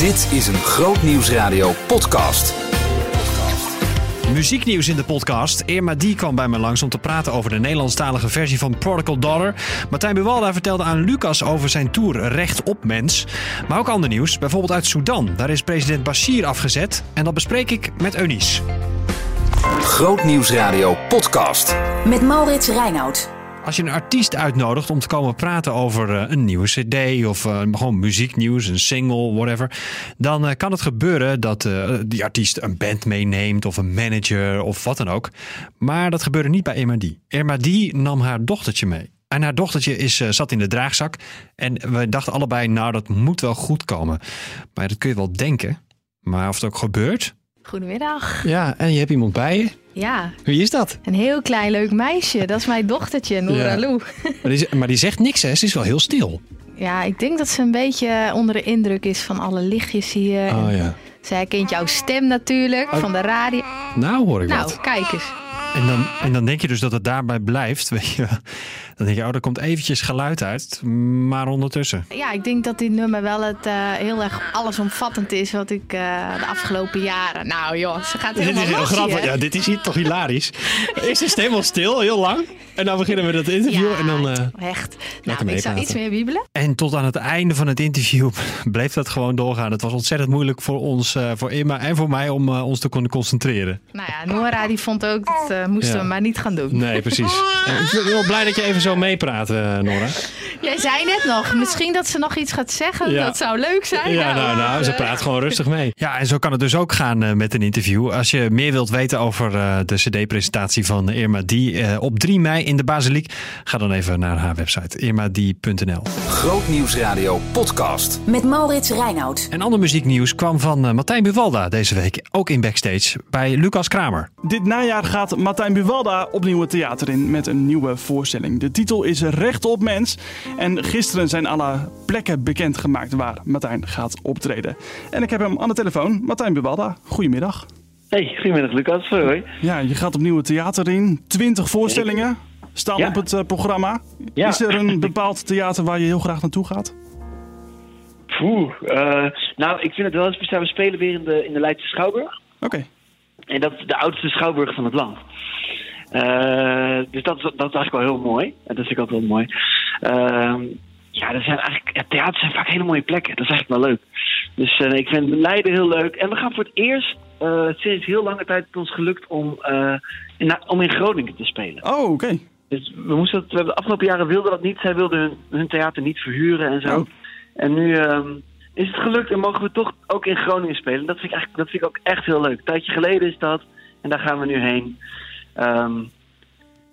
Dit is een Groot Nieuwsradio podcast. Muzieknieuws in de podcast. Irma Die kwam bij me langs om te praten over de Nederlandstalige versie van Prodigal Daughter. Martijn Buwalda vertelde aan Lucas over zijn tour Recht op Mens. Maar ook ander nieuws, bijvoorbeeld uit Sudan. Daar is president Bashir afgezet en dat bespreek ik met Eunice. Groot Nieuwsradio podcast. Met Maurits Reinoud. Als je een artiest uitnodigt om te komen praten over eh, een nieuwe CD of uh, gewoon muzieknieuws, een single, whatever, dan uh, kan het gebeuren dat die artiest een band meeneemt of een manager of wat dan ook. Maar dat gebeurde niet bij Irma Die. Irma Die nam haar dochtertje mee. En haar dochtertje is, zat in de draagzak. En we dachten allebei, nou, dat moet wel goed komen. Maar dat kun je wel denken. Maar of het ook gebeurt? Goedemiddag. Ja, en je hebt iemand bij je. Ja. Wie is dat? Een heel klein leuk meisje. Dat is mijn dochtertje, Nora Lou. Maar die, maar die zegt niks, hè? Ze is wel heel stil. Ja, ik denk dat ze een beetje onder de indruk is van alle lichtjes hier. Oh ja. Zij kent jouw stem natuurlijk, van de radio. Nou hoor ik nou, wat. kijk eens. En dan, en dan denk je dus dat het daarbij blijft, weet je. Dan denk je, oh, er komt eventjes geluid uit, maar ondertussen. Ja, ik denk dat dit nummer wel het uh, heel erg allesomvattend is wat ik uh, de afgelopen jaren... Nou joh, ze gaat helemaal Dit is heel grappig. hier. Ja, dit is hier toch hilarisch. Is het helemaal stil, heel lang. En dan beginnen we dat interview Ja, en dan... eh, echt. Nou, ik zou iets meer wiebelen. En tot aan het einde van het interview bleef dat gewoon doorgaan. Het was ontzettend moeilijk voor ons, eh, voor Irma en voor mij, om eh, ons te kunnen concentreren. Nou ja, Nora die vond ook, dat eh, moesten Ja. we maar niet gaan doen. Nee, precies. Ik ben heel blij dat je even zo meepraat, eh, Nora. Jij zei net nog, misschien dat ze nog iets gaat zeggen. Ja. Dat zou leuk zijn. Ja, nou, nou, ze eh, praat gewoon rustig mee. Ja, en zo kan het dus ook gaan eh, met een interview. Als je meer wilt weten over eh, de CD-presentatie van Irma Die eh, op 3 mei in de Basiliek, ga dan even naar haar website irmadie.nl. Groot Nieuwsradio podcast. Met Maurits Reinoud. En ander muzieknieuws kwam van eh, Martijn Buwalda deze week, ook in backstage bij Lucas Kramer. Dit najaar gaat Martijn Buwalda opnieuw het theater in met een nieuwe voorstelling. De titel is Recht op Mens. En gisteren zijn alle plekken bekendgemaakt waar Martijn gaat optreden. En ik heb hem aan de telefoon. Martijn Buwalda, goedemiddag. Hey, goedemiddag Lucas. Hoi. Ja, je gaat opnieuw het theater in. 20 voorstellingen staan Ja. op het eh, programma. Ja. Is er een bepaald theater waar je heel graag naartoe gaat? Poeh. eh, nou, ik vind het wel eens speciaal. We spelen weer in de, in de Leidse Schouwburg. Oké. En dat is de oudste schouwburg van het land. Eh, dus dat, is- dat is eigenlijk wel heel mooi. En dat vind ik ook wel mooi. Ehm, ja, er zijn eigenlijk, ja, theaters zijn vaak hele mooie plekken. Dat is eigenlijk wel leuk. Dus eh, ik vind Leiden heel leuk. En we gaan voor het eerst eh, sinds heel lange tijd het ons gelukt om, in, om in Groningen te spelen. Oh, oké. Dus we moesten dat, we hebben de afgelopen jaren wilden dat niet. Zij wilden hun, hun theater niet verhuren en zo. Oh. En nu ehm, is het gelukt en mogen we toch ook in Groningen spelen. Dat vind ik, eigenlijk, dat vind ik ook echt heel leuk. Een tijdje geleden is dat en daar gaan we nu heen. Ehm,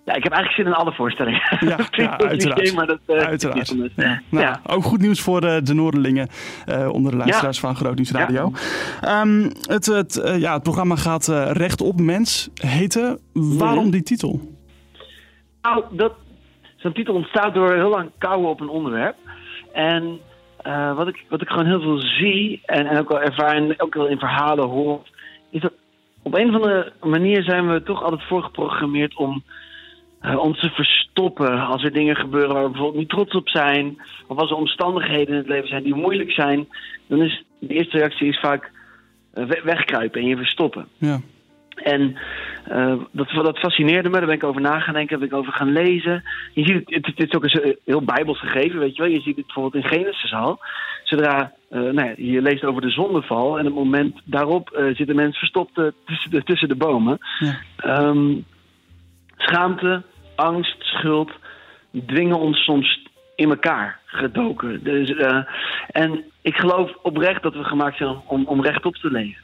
ja, ik heb eigenlijk zin in alle voorstellingen. Ja, ja, uiteraard. maar dat eh, Uiteraard. is anders. Nou, Ja. Ook goed nieuws voor eh, de Noorderlingen eh, onder de luisteraars van Groot Nieuws Radio. Ehm, het, het, ja, het programma gaat Recht op Mens heten. Waarom Mhm. die titel? Nou, dat, zo'n titel ontstaat door heel lang kouwen op een onderwerp. En wat, ik, wat ik gewoon heel veel zie en, en ook wel ervaar en ook wel in verhalen hoor, is dat op een of andere manier zijn we toch altijd voorgeprogrammeerd om eh, ons te verstoppen als er dingen gebeuren waar we bijvoorbeeld niet trots op zijn. Of als er omstandigheden in het leven zijn die moeilijk zijn. Dan is de eerste reactie is vaak eh, we- wegkruipen en je verstoppen. Ja. En eh, dat, dat fascineerde me, daar ben ik over na gaan denken, heb ik over gaan lezen. Je ziet het, het, het is ook een zo- heel bijbels gegeven, weet je wel. Je ziet het bijvoorbeeld in Genesis al. Zodra eh, nou ja, je leest over de zondeval en het moment daarop eh, zit de mens verstopt eh, tussen, de, tussen de bomen. Ja. Ehm, schaamte, angst, schuld dwingen ons soms in elkaar gedoken. Dus, eh, en ik geloof oprecht dat we gemaakt zijn om, om, om rechtop te leven.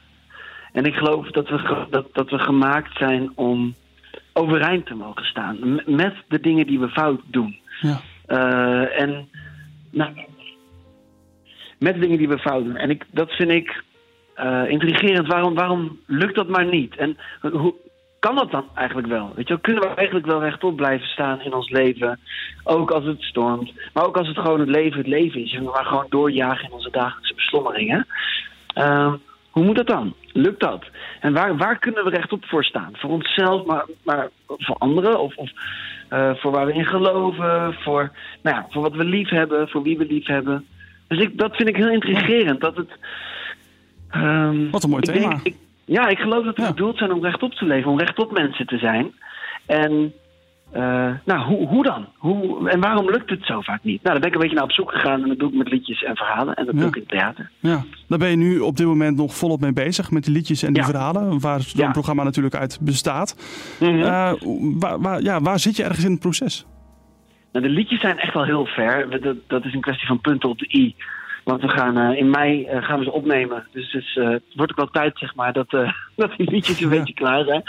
En ik geloof dat we, dat, dat we gemaakt zijn om overeind te mogen staan. M- Met de dingen die we fout doen. Ja. Eh, en nou, met de dingen die we fout doen. En ik, dat vind ik eh, intrigerend. Waarom, waarom lukt dat maar niet? En hoe kan dat dan eigenlijk wel? Weet je, wel? kunnen we eigenlijk wel rechtop blijven staan in ons leven? Ook als het stormt. Maar ook als het gewoon het leven het leven is. En we maar gewoon doorjagen in onze dagelijkse beslommeringen. Ehm, hoe moet dat dan? Lukt dat? En waar, waar kunnen we rechtop voor staan? Voor onszelf, maar, maar voor anderen? Of, of eh, voor waar we in geloven? Voor, nou ja, voor wat we lief hebben? Voor wie we lief hebben? Dus ik, dat vind ik heel intrigerend. Dat het, Ehm, Wat een mooi thema. denk- ik- ja, ik geloof dat we Ja. bedoeld zijn om rechtop te leven, om rechtop mensen te zijn. En eh, nou, hoe, hoe dan? Hoe, en waarom lukt het zo vaak niet? Nou, daar ben ik een beetje naar op zoek gegaan en dat doe ik met liedjes en verhalen. En dat Ja. doe ik in het theater. Ja, daar ben je nu op dit moment nog volop mee bezig met die liedjes en die Ja. verhalen, waar zo'n Ja. programma natuurlijk uit bestaat. Mhm. Eh, waar, waar, ja, waar zit je ergens in het proces? Nou, de liedjes zijn echt wel heel ver. Dat, dat is een kwestie van punten op de i. Want we gaan eh, in mei gaan we ze opnemen. Dus, het wordt ook wel tijd, zeg maar, dat, dat die liedjes een Ja. beetje klaar zijn.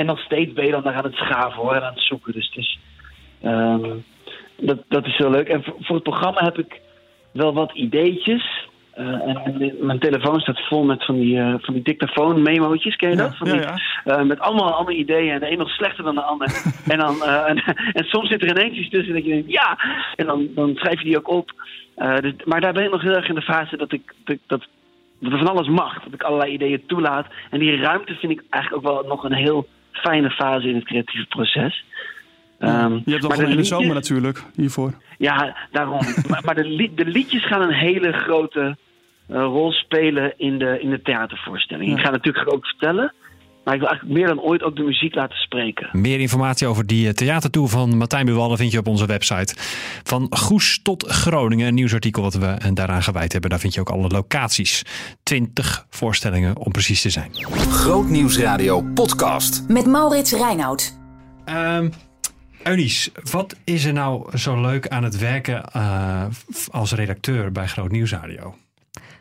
En nog steeds ben je dan daar aan het schaven hoor, en aan het zoeken. Dus, dus ehm, dat, dat is heel leuk. En voor, voor het programma heb ik wel wat ideetjes. Eh, en, en mijn telefoon staat vol met van die, eh, van die dictafoon-memootjes, ken je Ja, dat? Van die, ja. eh, met allemaal andere ideeën en de een nog slechter dan de ander. en, dan, en, en soms zit er ineens iets tussen dat je denkt, ja! En dan, dan schrijf je die ook op. Dus- maar daar ben ik nog heel erg in de fase dat ik dat, dat, dat er van alles mag. Dat ik allerlei ideeën toelaat. En die ruimte vind ik eigenlijk ook wel nog een heel fijne fase in het creatieve proces. Ehm, je hebt nog maar een de zomer natuurlijk hiervoor. ja, daarom. maar maar de, li- de liedjes gaan een hele grote eh, rol spelen in de, in de theatervoorstelling. Ja. Ik ga natuurlijk ook vertellen, maar ik wil eigenlijk meer dan ooit ook de muziek laten spreken. Meer informatie over die eh, theatertour van Martijn Buwalde vind je op onze website. Van Goes tot Groningen, een nieuwsartikel wat we eh, daaraan gewijd hebben. Daar vind je ook alle locaties. 20 voorstellingen om precies te zijn. Grootnieuwsradio podcast. Met Maurits Reinoud. Ehm Eunice, wat is er nou zo leuk aan het werken eh, als redacteur bij Groot Nieuwsradio?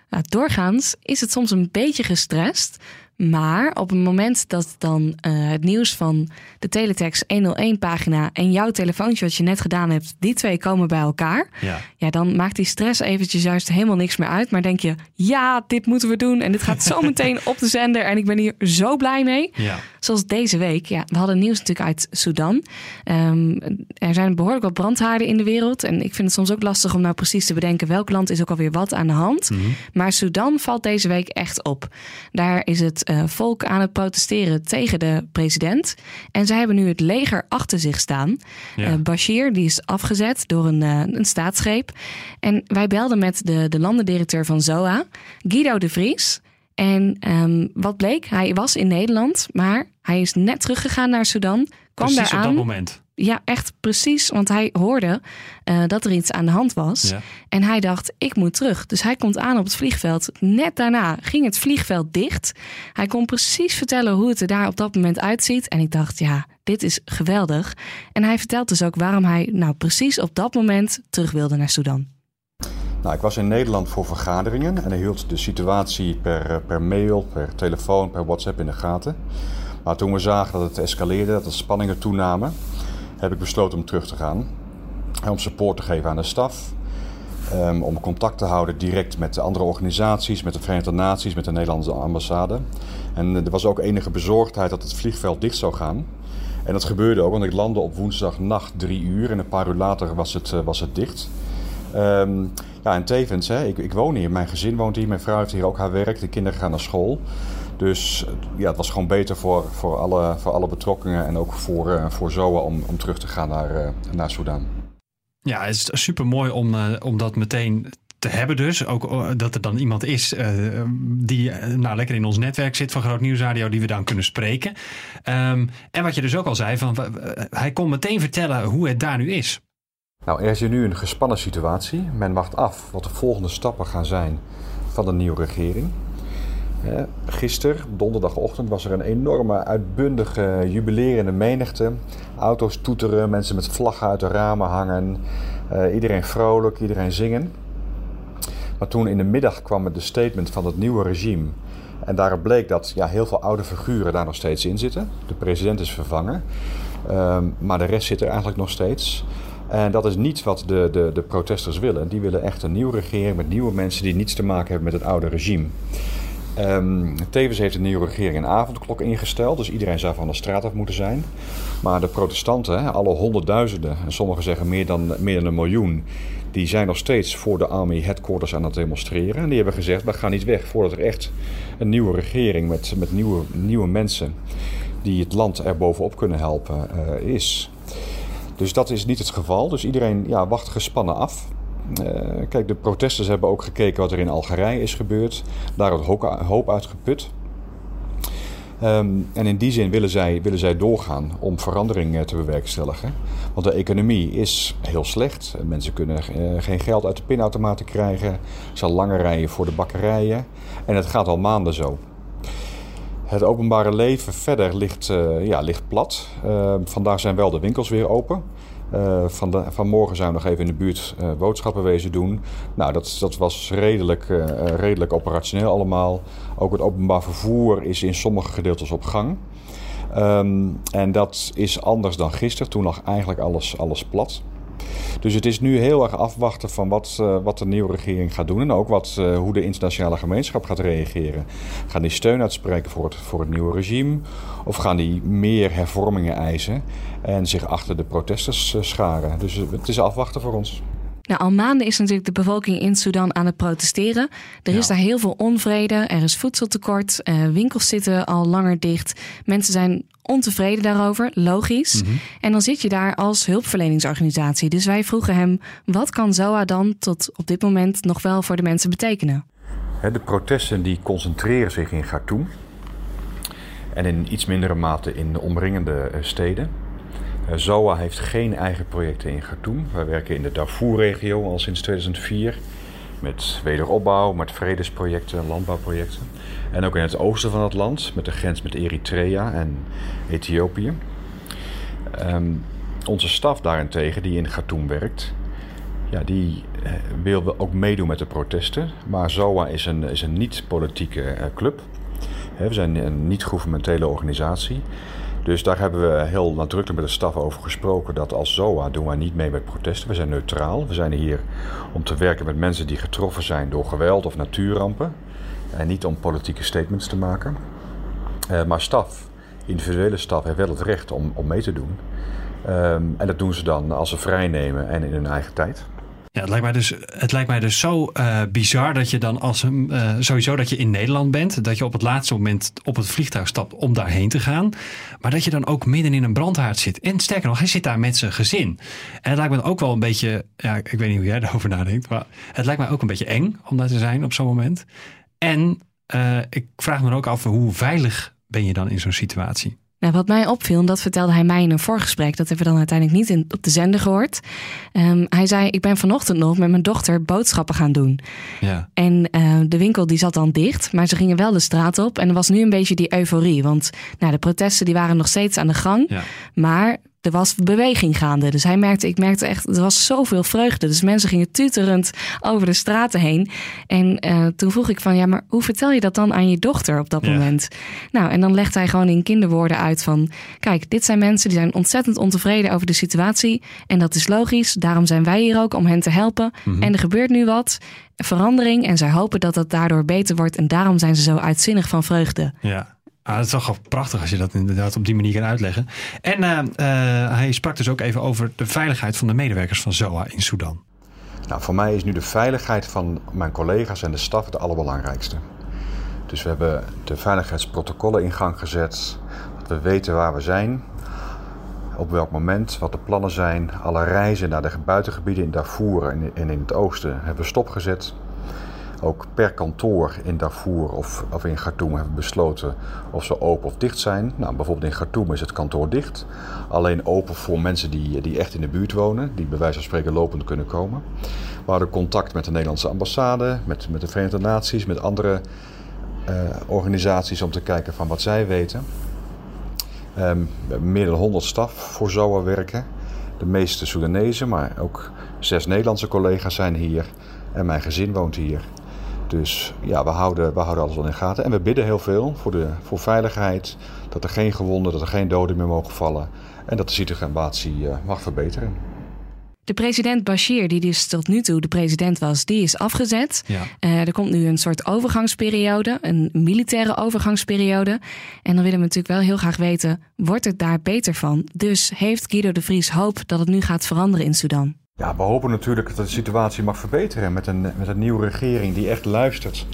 Nou, doorgaans is het soms een beetje gestrest. Maar op het moment dat dan eh, het nieuws van de Teletext 101-pagina en jouw telefoontje wat je net gedaan hebt, die twee komen bij elkaar. Ja. Ja, dan maakt die stress eventjes juist helemaal niks meer uit. Maar denk je, ja, dit moeten we doen. En dit gaat zo meteen op de zender. En ik ben hier zo blij mee. Ja. Zoals deze week. Ja, we hadden nieuws natuurlijk uit Sudan. Ehm, er zijn behoorlijk wat brandhaarden in de wereld. En ik vind het soms ook lastig om nou precies te bedenken welk land is ook alweer wat aan de hand. Maar Sudan valt deze week echt op. Daar is het eh, volk aan het protesteren tegen de president. En zij hebben nu het leger achter zich staan. Ja. Eh, Bashir die is afgezet door een, eh, een staatsgreep. En wij belden met de, de landendirecteur van ZOA, Guido de Vries. En ehm, wat bleek? Hij was in Nederland, maar hij is net teruggegaan naar Sudan. Kwam Precies op dat moment. Ja, echt precies. Want hij hoorde eh, dat er iets aan de hand was. Ja. En hij dacht, ik moet terug. Dus hij komt aan op het vliegveld. Net daarna ging het vliegveld dicht. Hij kon precies vertellen hoe het er daar op dat moment uitziet. En ik dacht, ja, dit is geweldig. En hij vertelt dus ook waarom hij nou precies op dat moment terug wilde naar Sudan. Nou, ik was in Nederland voor vergaderingen en hij hield de situatie per, eh, per mail, per telefoon, per WhatsApp in de gaten. Maar toen we zagen dat het escaleerde, dat de spanningen toenamen, heb ik besloten om terug te gaan. Om support te geven aan de staf. ehm, om contact te houden direct met de andere organisaties, met de Verenigde Naties, met de Nederlandse ambassade. En er was ook enige bezorgdheid dat het vliegveld dicht zou gaan. En dat gebeurde ook, want ik landde op woensdagnacht drie uur en een paar uur later was het, eh, was het dicht. Ehm, ja, en tevens, hè, ik, ik woon hier, mijn gezin woont hier, mijn vrouw heeft hier ook haar werk, de kinderen gaan naar school. Dus ja, het was gewoon beter voor, voor, alle, voor alle betrokkenen en ook voor, eh, voor ZOA om, om terug te gaan naar, eh naar Soudaan. Ja, het is super mooi om, eh, om dat meteen te hebben dus. Ook dat er dan iemand is eh, die nou, lekker in ons netwerk zit van Groot Nieuwsradio, die we dan kunnen spreken. Ehm, en wat je dus ook al zei, van, hij kon meteen vertellen hoe het daar nu is. Nou, er is hier nu een gespannen situatie. Men wacht af wat de volgende stappen gaan zijn van de nieuwe regering. Gisteren, donderdagochtend, was er een enorme uitbundige jubilerende menigte. Auto's toeteren, mensen met vlaggen uit de ramen hangen. eh, iedereen vrolijk, iedereen zingen. Maar toen in de middag kwam het de statement van het nieuwe regime. En daaruit bleek dat ja, heel veel oude figuren daar nog steeds in zitten. De president is vervangen. Ehm, maar de rest zit er eigenlijk nog steeds. En dat is niet wat de, de, de protesters willen. Die willen echt een nieuwe regering met nieuwe mensen die niets te maken hebben met het oude regime. Ehm, tevens heeft de nieuwe regering een avondklok ingesteld, dus iedereen zou van de straat af moeten zijn. Maar de protestanten, alle honderdduizenden, en sommigen zeggen meer dan, meer dan een miljoen, die zijn nog steeds voor de Army Headquarters aan het demonstreren. En die hebben gezegd, we gaan niet weg voordat er echt een nieuwe regering met, met nieuwe, nieuwe mensen die het land er bovenop kunnen helpen eh, is. Dus dat is niet het geval. Dus iedereen ja, wacht gespannen af. Kijk, de protesters hebben ook gekeken wat er in Algerije is gebeurd. Daar het hoop uitgeput. Um, en in die zin willen zij, willen zij doorgaan om verandering te bewerkstelligen. Want de economie is heel slecht. Mensen kunnen uh, geen geld uit de pinautomaten krijgen. Zijn lange rijen voor de bakkerijen. En het gaat al maanden zo. Het openbare leven verder ligt, ja, ligt plat. Uh, vandaag zijn wel de winkels weer open. Uh, van de, vanmorgen zijn we nog even in de buurt uh, boodschappen wezen doen. Nou, dat, dat was redelijk, uh, redelijk operationeel allemaal. Ook het openbaar vervoer is in sommige gedeeltes op gang. Um, en dat is anders dan gisteren. Toen lag eigenlijk alles, alles plat. Dus het is nu heel erg afwachten van wat, uh, wat de nieuwe regering gaat doen. En ook wat, uh, hoe de internationale gemeenschap gaat reageren. Gaan die steun uitspreken voor het, voor het nieuwe regime? Of gaan die meer hervormingen eisen en zich achter de protesters uh, scharen? Dus het is afwachten voor ons. Nou, al maanden is natuurlijk de bevolking in Sudan aan het protesteren. Er is daar heel veel onvrede, er is voedseltekort, uh, winkels zitten al langer dicht. Mensen zijn ontevreden daarover, logisch. Mm -hmm. En dan zit je daar als hulpverleningsorganisatie. Dus wij vroegen hem, wat kan ZOA dan tot op dit moment nog wel voor de mensen betekenen? De protesten die concentreren zich in Khartoum en in iets mindere mate in de omringende steden. ZOA heeft geen eigen projecten in Khartoum. Wij werken in de Darfur-regio al sinds 2004 met wederopbouw, met vredesprojecten, landbouwprojecten. En ook in het oosten van het land, met de grens met Eritrea en Ethiopië. Um, onze staf daarentegen, die in Khartoum werkt, ja, die uh, wil ook meedoen met de protesten. Maar ZOA is een, is een niet-politieke uh, club. We zijn een niet-governementele organisatie. Dus daar hebben we heel nadrukkelijk met de staf over gesproken dat als ZOA doen wij niet mee met protesten. We zijn neutraal. We zijn hier om te werken met mensen die getroffen zijn door geweld of natuurrampen. En niet om politieke statements te maken. Uh, maar staf, individuele staf, heeft wel het recht om, om mee te doen. Um, en dat doen ze dan als ze vrij nemen en in hun eigen tijd. Ja, het lijkt mij dus, het lijkt mij dus zo uh, bizar dat je dan als een, uh, sowieso dat je in Nederland bent, dat je op het laatste moment op het vliegtuig stapt om daarheen te gaan, maar dat je dan ook midden in een brandhaard zit. En sterker nog, hij zit daar met zijn gezin. En het lijkt me ook wel een beetje, ja, ik weet niet hoe jij daarover nadenkt, maar het lijkt mij ook een beetje eng om daar te zijn op zo'n moment. En uh, ik vraag me ook af, hoe veilig ben je dan in zo'n situatie? Nou, wat mij opviel, en dat vertelde hij mij in een voorgesprek, dat hebben we dan uiteindelijk niet in, op de zender gehoord. Um, hij zei: Ik ben vanochtend nog met mijn dochter boodschappen gaan doen. Ja. En uh, de winkel die zat dan dicht, maar ze gingen wel de straat op. En er was nu een beetje die euforie, want nou, de protesten die waren nog steeds aan de gang. Ja. Maar er was beweging gaande. Dus hij merkte, ik merkte echt, er was zoveel vreugde. Dus mensen gingen tuterend over de straten heen. En uh, toen vroeg ik van, ja, maar hoe vertel je dat dan aan je dochter op dat Ja. moment? Nou, en dan legt hij gewoon in kinderwoorden uit van, kijk, dit zijn mensen die zijn ontzettend ontevreden over de situatie. En dat is logisch. Daarom zijn wij hier ook om hen te helpen. En er gebeurt nu wat. Verandering. En zij hopen dat dat daardoor beter wordt. En daarom zijn ze zo uitzinnig van vreugde. Ja. Ah, het is toch prachtig als je dat inderdaad op die manier kan uitleggen. En uh, uh, hij sprak dus ook even over de veiligheid van de medewerkers van ZOA in Sudan. Nou, voor mij is nu de veiligheid van mijn collega's en de staf het allerbelangrijkste. Dus we hebben de veiligheidsprotocollen in gang gezet. Dat we weten waar we zijn, op welk moment, wat de plannen zijn. Alle reizen naar de buitengebieden in Darfur en in het oosten hebben we stopgezet. Ook per kantoor in Darfur of, of in Khartoum hebben besloten of ze open of dicht zijn. Nou, bijvoorbeeld in Khartoum is het kantoor dicht. Alleen open voor mensen die, die echt in de buurt wonen, die bij wijze van spreken lopend kunnen komen. We hadden contact met de Nederlandse ambassade, met, met de Verenigde Naties, met andere uh, organisaties om te kijken van wat zij weten. We hebben meer dan 100 staf voor ZOA werken. De meeste Soedanezen, maar ook zes Nederlandse collega's zijn hier. En mijn gezin woont hier. Dus ja, we houden, we houden alles wel in gaten. En we bidden heel veel voor, de, voor veiligheid. Dat er geen gewonden, dat er geen doden meer mogen vallen. En dat de situatie uh, mag verbeteren. De president Bashir, die dus tot nu toe de president was, die is afgezet. Ja. Uh, er komt nu een soort overgangsperiode, een militaire overgangsperiode. En dan willen we natuurlijk wel heel graag weten, wordt het daar beter van? Dus heeft Guido de Vries hoop dat het nu gaat veranderen in Sudan? Ja, we hopen natuurlijk dat de situatie mag verbeteren met een, met een nieuwe regering die echt luistert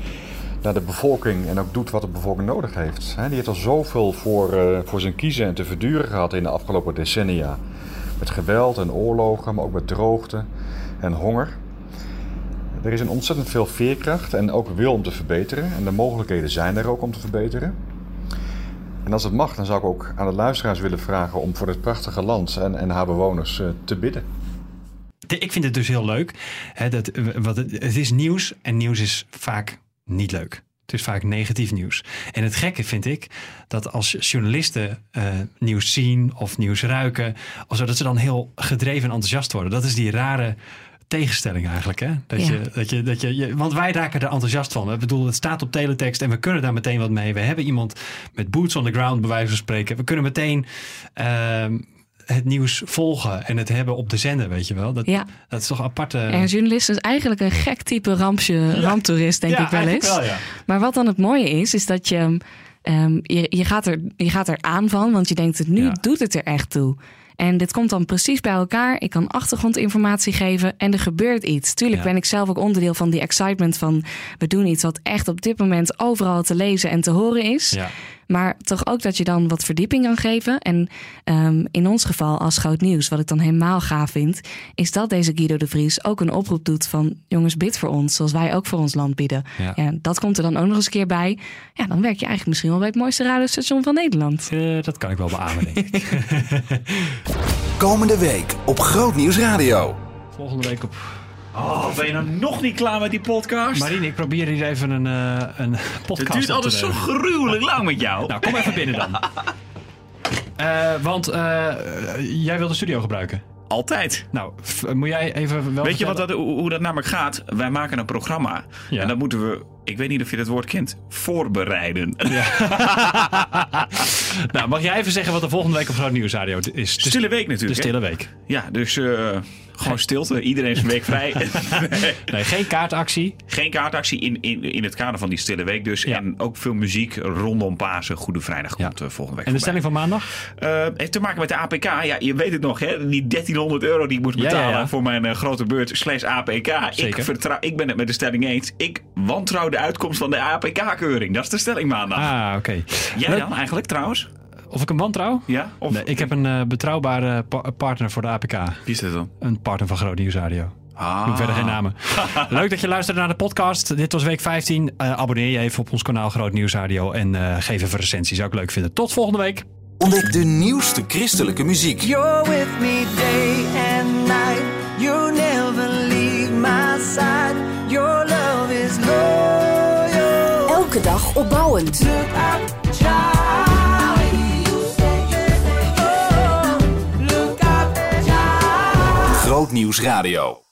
naar de bevolking en ook doet wat de bevolking nodig heeft. Die heeft al zoveel voor, uh, voor zijn kiezen en te verduren gehad in de afgelopen decennia. Met geweld en oorlogen, maar ook met droogte en honger. Er is een ontzettend veel veerkracht en ook wil om te verbeteren. En de mogelijkheden zijn er ook om te verbeteren. En als het mag, dan zou ik ook aan de luisteraars willen vragen om voor dit prachtige land en, en haar bewoners eh, te bidden. Ik vind het dus heel leuk. Hè, dat, wat het, het is nieuws en nieuws is vaak niet leuk. Het is vaak negatief nieuws. En het gekke vind ik dat als journalisten eh, nieuws zien of nieuws ruiken, of zo, dat ze dan heel gedreven en enthousiast worden. Dat is die rare tegenstelling eigenlijk. Hè? Dat Ja. je, dat je, dat je, je- want wij raken er enthousiast van. Ik bedoel, het staat op teletext en we kunnen daar meteen wat mee. We hebben iemand met boots on the ground, bij wijze van spreken. We kunnen meteen ehm, het nieuws volgen en het hebben op de zender, weet je wel. Dat, Ja. dat is toch apart. eh, En een journalist is eigenlijk een gek type rampje, ramptoerist, denk ja, ik wel eens. wel, ja. Maar wat dan het mooie is, is dat je, ehm, je, je, gaat er, je gaat er aan van, want je denkt, nu Ja. doet het er echt toe. En dit komt dan precies bij elkaar. Ik kan achtergrondinformatie geven en er gebeurt iets. Tuurlijk Ja. ben ik zelf ook onderdeel van die excitement van... we doen iets wat echt op dit moment overal te lezen en te horen is. Ja. Maar toch ook dat je dan wat verdieping kan geven. En ehm, in ons geval als groot nieuws, wat ik dan helemaal gaaf vind... is dat deze Guido de Vries ook een oproep doet van... jongens, bid voor ons, zoals wij ook voor ons land bidden. Ja. Ja. dat komt er dan ook nog eens een keer bij. Ja, dan werk je eigenlijk misschien wel bij het mooiste radiostation van Nederland. Eh, dat kan ik wel beamen, denk ik. Komende week op Groot Nieuws Radio. Volgende week op... Oh, ben je nou nog niet klaar met die podcast? Marine, ik probeer hier even een, eh, een podcast het duurt altijd zo gruwelijk lang met jou. Nou, kom even binnen dan. Eh, want eh, jij wil de studio gebruiken. Altijd. Nou, moet jij even wel Weet je wat dat, hoe dat namelijk gaat? Wij maken een programma. Ja. En dan moeten we, ik weet niet of je dat woord kent, voorbereiden. Nou, mag jij even zeggen wat de volgende week op Groot Nieuws Radio is? De Stille week De natuurlijk. hè? stille week. Ja, dus eh, gewoon stilte. Iedereen is een week vrij. Nee. Nee, geen kaartactie. Geen kaartactie in, in, in het kader van die stille week dus. Ja. En ook veel muziek rondom Pasen. Goede Vrijdag komt eh, volgende week En de stelling van maandag? Eh, heeft te maken met de APK. Ja, je weet het nog, hè? Die 1300 euro die ik moest betalen voor mijn grote beurt slash APK. Ik, Zeker. vertrouw, ik ben het met de stelling eens. Ik wantrouw de uitkomst van de APK-keuring. Dat is de stelling maandag. Ah, oké. Jij Leuk. dan eigenlijk trouwens? Of ik een wantrouw? Ja? Of, Nee, ik heb een eh, betrouwbare pa- partner voor de APK. Wie is dat dan? Een partner van Groot Nieuws Radio. Ah. Noem verder geen namen. Leuk dat je luisterde naar de podcast. Dit was week 15. Eh, abonneer je even op ons kanaal Groot Nieuws Radio. En eh, geef even een recensie. Zou ik leuk vinden. Tot volgende week. Ontdek de nieuwste christelijke muziek. You're with me day and night. You never leave my side. Charlie. Groot Nieuws Radio.